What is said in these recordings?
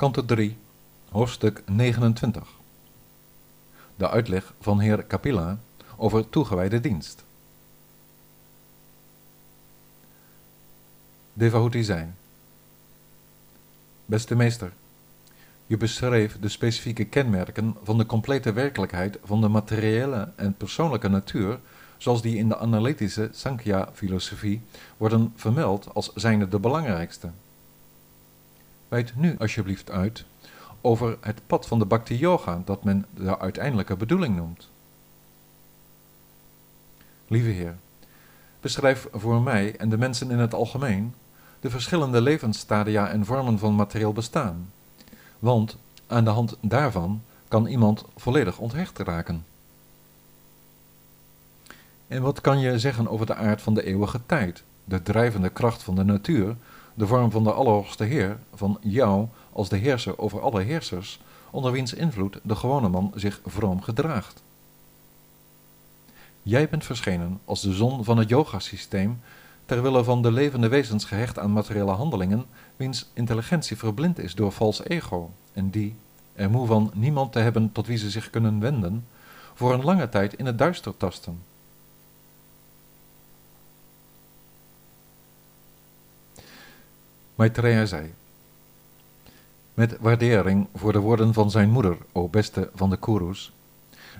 Kante 3, hoofdstuk 29. De uitleg van heer Capilla over toegewijde dienst. Devahuti zei: Beste meester, je beschreef de specifieke kenmerken van de complete werkelijkheid van de materiële en persoonlijke natuur, zoals die in de analytische Sankhya-filosofie worden vermeld als zijnde de belangrijkste. Wijd nu alsjeblieft uit over het pad van de Bhakti Yoga dat men de uiteindelijke bedoeling noemt. Lieve Heer, beschrijf voor mij en de mensen in het algemeen de verschillende levensstadia en vormen van materieel bestaan, want aan de hand daarvan kan iemand volledig onthecht raken. En wat kan je zeggen over de aard van de eeuwige tijd, de drijvende kracht van de natuur, de vorm van de Allerhoogste Heer, van jou als de heerser over alle heersers, onder wiens invloed de gewone man zich vroom gedraagt? Jij bent verschenen als de zon van het yogasysteem, ter wille van de levende wezens gehecht aan materiële handelingen, wiens intelligentie verblind is door vals ego, en die, er moe van niemand te hebben tot wie ze zich kunnen wenden, voor een lange tijd in het duister tasten. Maitreya zei, met waardering voor de woorden van zijn moeder, o beste van de Kurus,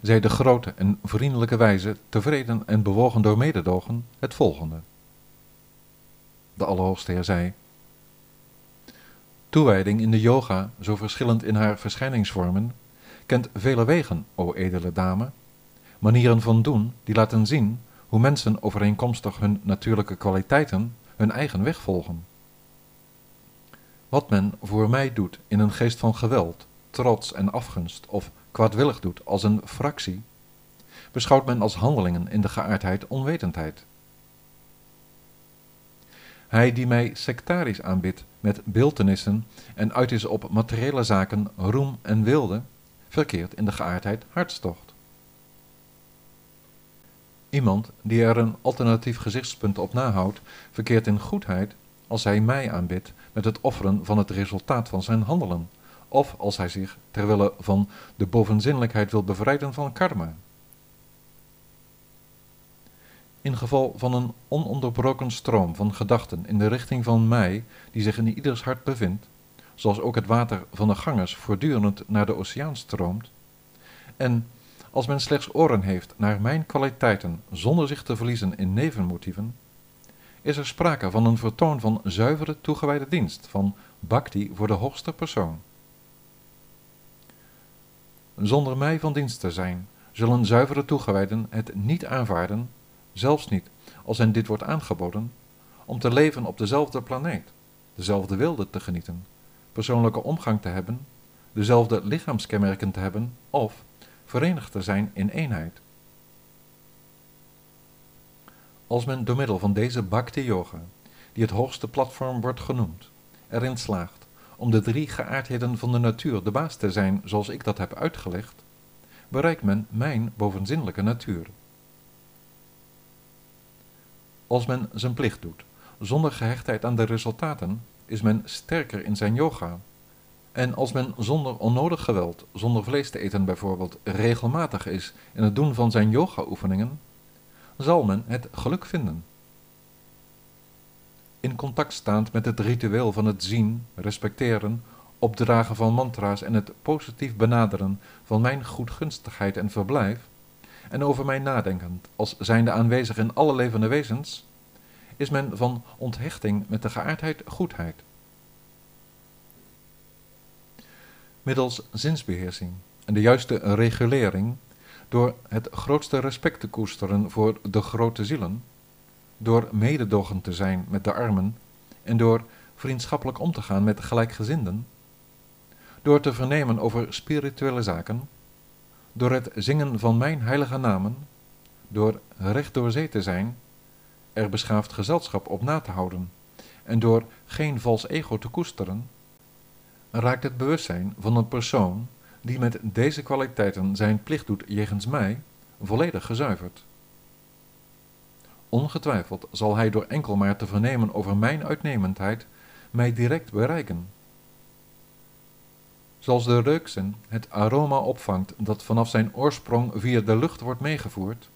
zei de grote en vriendelijke wijze, tevreden en bewogen door mededogen, het volgende. De Allerhoogste Heer zei, Toewijding in de yoga, zo verschillend in haar verschijningsvormen, kent vele wegen, o edele dame, manieren van doen die laten zien hoe mensen overeenkomstig hun natuurlijke kwaliteiten hun eigen weg volgen. Wat men voor mij doet in een geest van geweld, trots en afgunst of kwaadwillig doet als een fractie, beschouwt men als handelingen in de geaardheid onwetendheid. Hij die mij sectarisch aanbidt met beeltenissen en uit is op materiële zaken roem en wilde, verkeert in de geaardheid hartstocht. Iemand die er een alternatief gezichtspunt op nahoudt, verkeert in goedheid als hij mij aanbidt met het offeren van het resultaat van zijn handelen, of als hij zich terwille van de bovenzinnelijkheid wil bevrijden van karma. In geval van een ononderbroken stroom van gedachten in de richting van mij, die zich in ieders hart bevindt, zoals ook het water van de gangers voortdurend naar de oceaan stroomt, en als men slechts oren heeft naar mijn kwaliteiten zonder zich te verliezen in nevenmotieven, is er sprake van een vertoon van zuivere toegewijde dienst, van bhakti voor de hoogste persoon. Zonder mij van dienst te zijn, zullen zuivere toegewijden het niet aanvaarden, zelfs niet als hen dit wordt aangeboden, om te leven op dezelfde planeet, dezelfde wilde te genieten, persoonlijke omgang te hebben, dezelfde lichaamskenmerken te hebben of verenigd te zijn in eenheid. Als men door middel van deze Bhakti Yoga, die het hoogste platform wordt genoemd, erin slaagt om de drie geaardheden van de natuur de baas te zijn zoals ik dat heb uitgelegd, bereikt men mijn bovenzinnelijke natuur. Als men zijn plicht doet, zonder gehechtheid aan de resultaten, is men sterker in zijn yoga. En als men zonder onnodig geweld, zonder vlees te eten bijvoorbeeld, regelmatig is in het doen van zijn yoga-oefeningen, zal men het geluk vinden. In contact staand met het ritueel van het zien, respecteren, opdragen van mantra's en het positief benaderen van mijn goedgunstigheid en verblijf, en over mij nadenkend als zijnde aanwezig in alle levende wezens, is men van onthechting met de geaardheid goedheid. Middels zinsbeheersing en de juiste regulering door het grootste respect te koesteren voor de grote zielen, door mededogen te zijn met de armen en door vriendschappelijk om te gaan met gelijkgezinden, door te vernemen over spirituele zaken, door het zingen van mijn heilige namen, door recht door zee te zijn, er beschaafd gezelschap op na te houden en door geen vals ego te koesteren, raakt het bewustzijn van een persoon die met deze kwaliteiten zijn plicht doet jegens mij, volledig gezuiverd. Ongetwijfeld zal hij door enkel maar te vernemen over mijn uitnemendheid mij direct bereiken. Zoals de reukzin het aroma opvangt dat vanaf zijn oorsprong via de lucht wordt meegevoerd,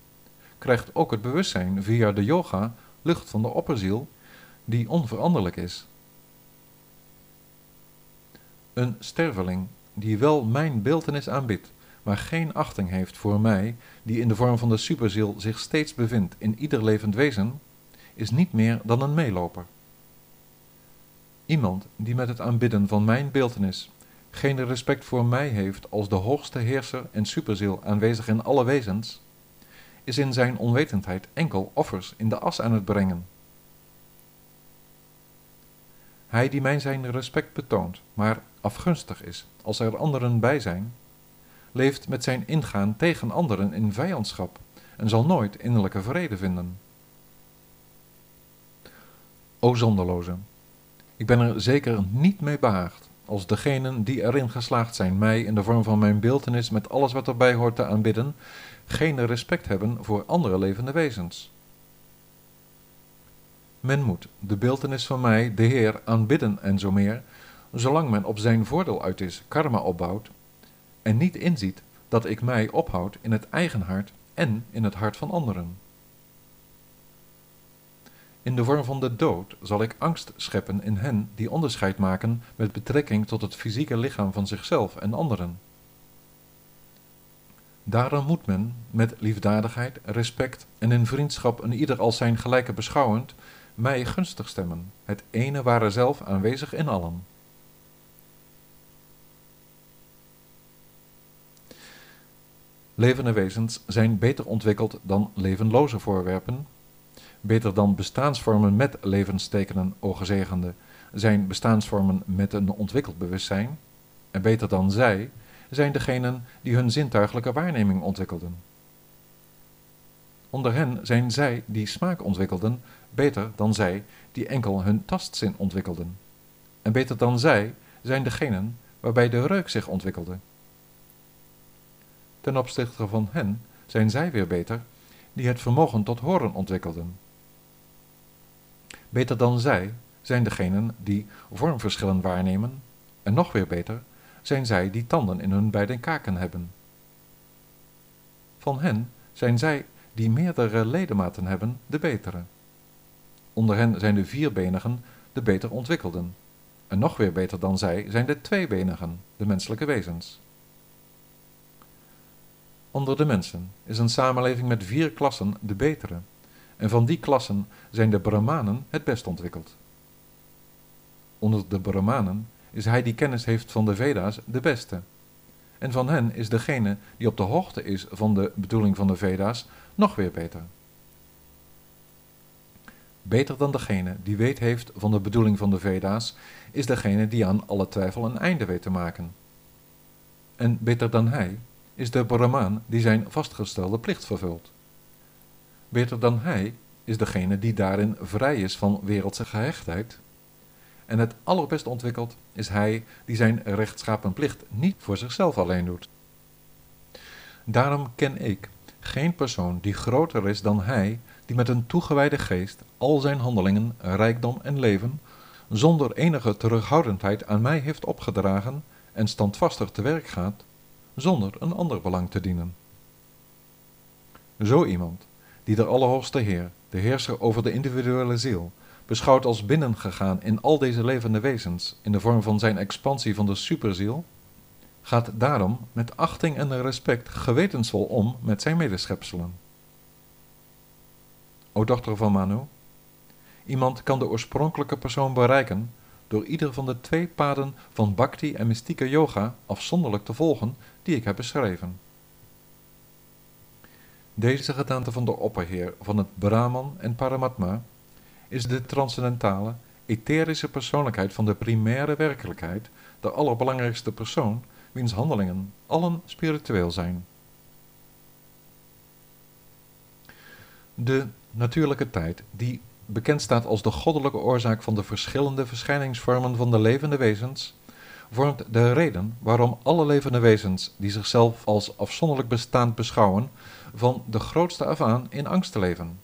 krijgt ook het bewustzijn via de yoga lucht van de opperziel die onveranderlijk is. Een sterveling die wel mijn beeltenis aanbidt, maar geen achting heeft voor mij, die in de vorm van de superziel zich steeds bevindt in ieder levend wezen, is niet meer dan een meeloper. Iemand die met het aanbidden van mijn beeltenis geen respect voor mij heeft als de hoogste heerser en superziel aanwezig in alle wezens, is in zijn onwetendheid enkel offers in de as aan het brengen. Hij die mij zijn respect betoont, maar afgunstig is als er anderen bij zijn, leeft met zijn ingaan tegen anderen in vijandschap en zal nooit innerlijke vrede vinden. O zonderloze, ik ben er zeker niet mee behaagd als degenen die erin geslaagd zijn mij in de vorm van mijn beeltenis met alles wat erbij hoort te aanbidden, geen respect hebben voor andere levende wezens. Men moet de beeltenis van mij, de Heer, aanbidden en zo meer, zolang men op zijn voordeel uit is, karma opbouwt, en niet inziet dat ik mij ophoud in het eigen hart en in het hart van anderen. In de vorm van de dood zal ik angst scheppen in hen die onderscheid maken met betrekking tot het fysieke lichaam van zichzelf en anderen. Daarom moet men met liefdadigheid, respect en in vriendschap een ieder als zijn gelijke beschouwend mij gunstig stemmen, het ene ware zelf aanwezig in allen. Levende wezens zijn beter ontwikkeld dan levenloze voorwerpen, beter dan bestaansvormen met levenstekenen, o gezegende, zijn bestaansvormen met een ontwikkeld bewustzijn, en beter dan zij zijn degenen die hun zintuigelijke waarneming ontwikkelden. Onder hen zijn zij die smaak ontwikkelden, beter dan zij die enkel hun tastzin ontwikkelden. En beter dan zij zijn degenen waarbij de reuk zich ontwikkelde. Ten opzichte van hen zijn zij weer beter die het vermogen tot horen ontwikkelden. Beter dan zij zijn degenen die vormverschillen waarnemen, en nog weer beter zijn zij die tanden in hun beide kaken hebben. Van hen zijn zij die meerdere ledematen hebben, de betere. Onder hen zijn de vierbenigen de beter ontwikkelden, en nog weer beter dan zij zijn de tweebenigen, de menselijke wezens. Onder de mensen is een samenleving met vier klassen de betere, en van die klassen zijn de Brahmanen het best ontwikkeld. Onder de Brahmanen is hij die kennis heeft van de Veda's de beste. En van hen is degene die op de hoogte is van de bedoeling van de Veda's nog weer beter. Beter dan degene die weet heeft van de bedoeling van de Veda's, is degene die aan alle twijfel een einde weet te maken. En beter dan hij is de Brahmaan die zijn vastgestelde plicht vervult. Beter dan hij is degene die daarin vrij is van wereldse gehechtheid. En het allerbest ontwikkeld is hij die zijn rechtschapen plicht niet voor zichzelf alleen doet. Daarom ken ik geen persoon die groter is dan hij, die met een toegewijde geest al zijn handelingen, rijkdom en leven, zonder enige terughoudendheid aan mij heeft opgedragen en standvastig te werk gaat, zonder een ander belang te dienen. Zo iemand, die de Allerhoogste Heer, de heerser over de individuele ziel, beschouwd als binnengegaan in al deze levende wezens in de vorm van zijn expansie van de superziel, gaat daarom met achting en respect gewetensvol om met zijn medeschepselen. O dochter van Manu, iemand kan de oorspronkelijke persoon bereiken door ieder van de twee paden van bhakti en mystieke yoga afzonderlijk te volgen die ik heb beschreven. Deze gedaante van de opperheer van het Brahman en Paramatma is de transcendentale, etherische persoonlijkheid van de primaire werkelijkheid, de allerbelangrijkste persoon, wiens handelingen allen spiritueel zijn. De natuurlijke tijd, die bekend staat als de goddelijke oorzaak van de verschillende verschijningsvormen van de levende wezens, vormt de reden waarom alle levende wezens die zichzelf als afzonderlijk bestaand beschouwen, van de grootste af aan in angst leven.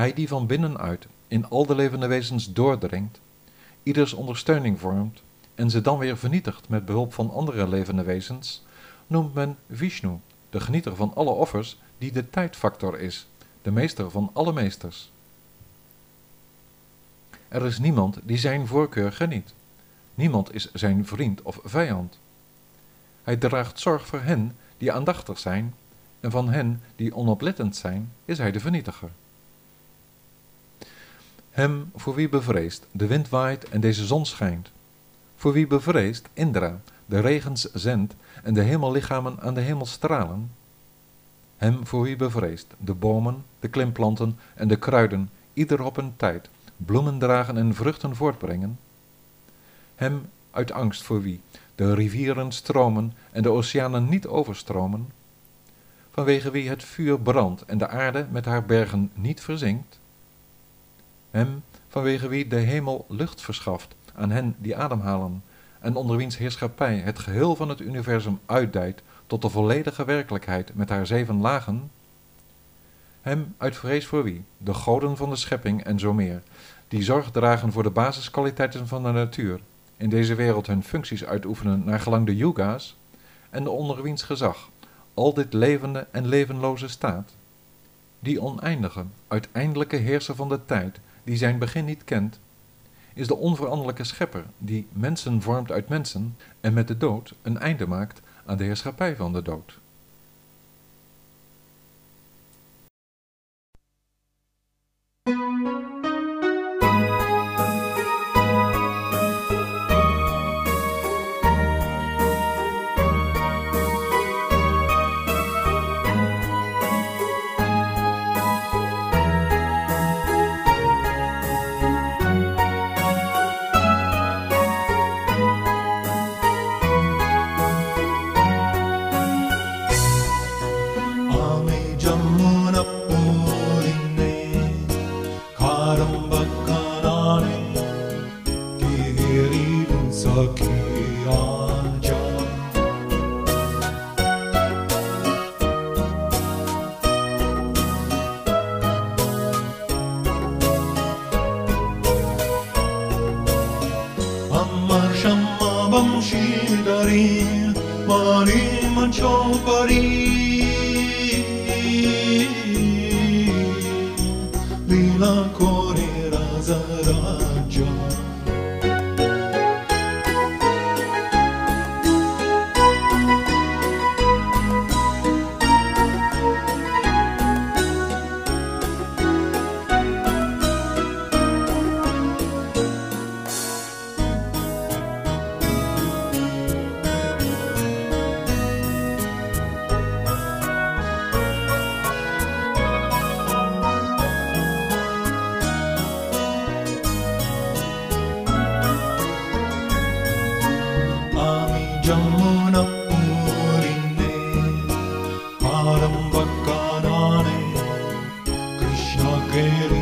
Hij die van binnenuit in al de levende wezens doordringt, ieders ondersteuning vormt en ze dan weer vernietigt met behulp van andere levende wezens, noemt men Vishnu, de genieter van alle offers, die de tijdfactor is, de meester van alle meesters. Er is niemand die zijn voorkeur geniet. Niemand is zijn vriend of vijand. Hij draagt zorg voor hen die aandachtig zijn, en van hen die onoplettend zijn, is hij de vernietiger. Hem voor wie bevreest, de wind waait en deze zon schijnt. Voor wie bevreest, Indra, de regens zendt en de hemellichamen aan de hemel stralen. Hem voor wie bevreest, de bomen, de klimplanten en de kruiden, ieder op een tijd, bloemen dragen en vruchten voortbrengen. Hem uit angst voor wie de rivieren stromen en de oceanen niet overstromen, vanwege wie het vuur brandt en de aarde met haar bergen niet verzinkt, hem vanwege wie de hemel lucht verschaft aan hen die ademhalen, en onder wiens heerschappij het geheel van het universum uitdijt tot de volledige werkelijkheid met haar zeven lagen, hem uit vrees voor wie, de goden van de schepping en zo meer, die zorg dragen voor de basiskwaliteiten van de natuur, in deze wereld hun functies uitoefenen naar gelang de yuga's, en de onder wiens gezag al dit levende en levenloze staat, die oneindige, uiteindelijke heerser van de tijd, die zijn begin niet kent, is de onveranderlijke schepper die mensen vormt uit mensen en met de dood een einde maakt aan de heerschappij van de dood. nobody querer.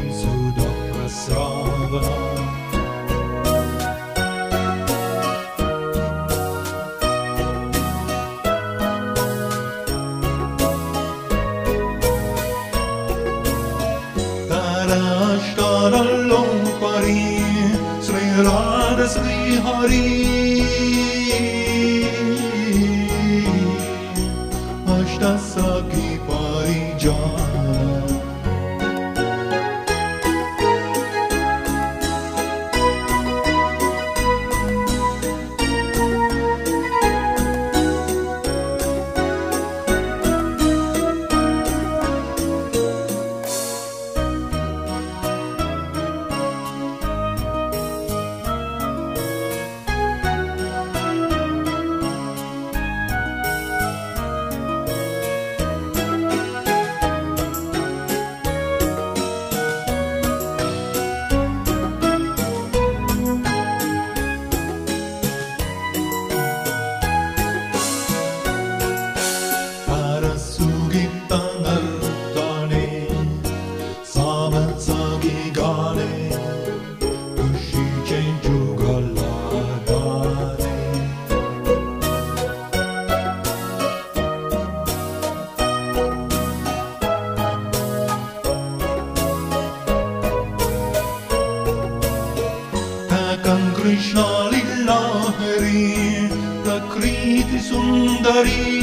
ी सुन्दरी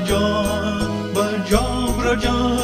جان بر جام را جان.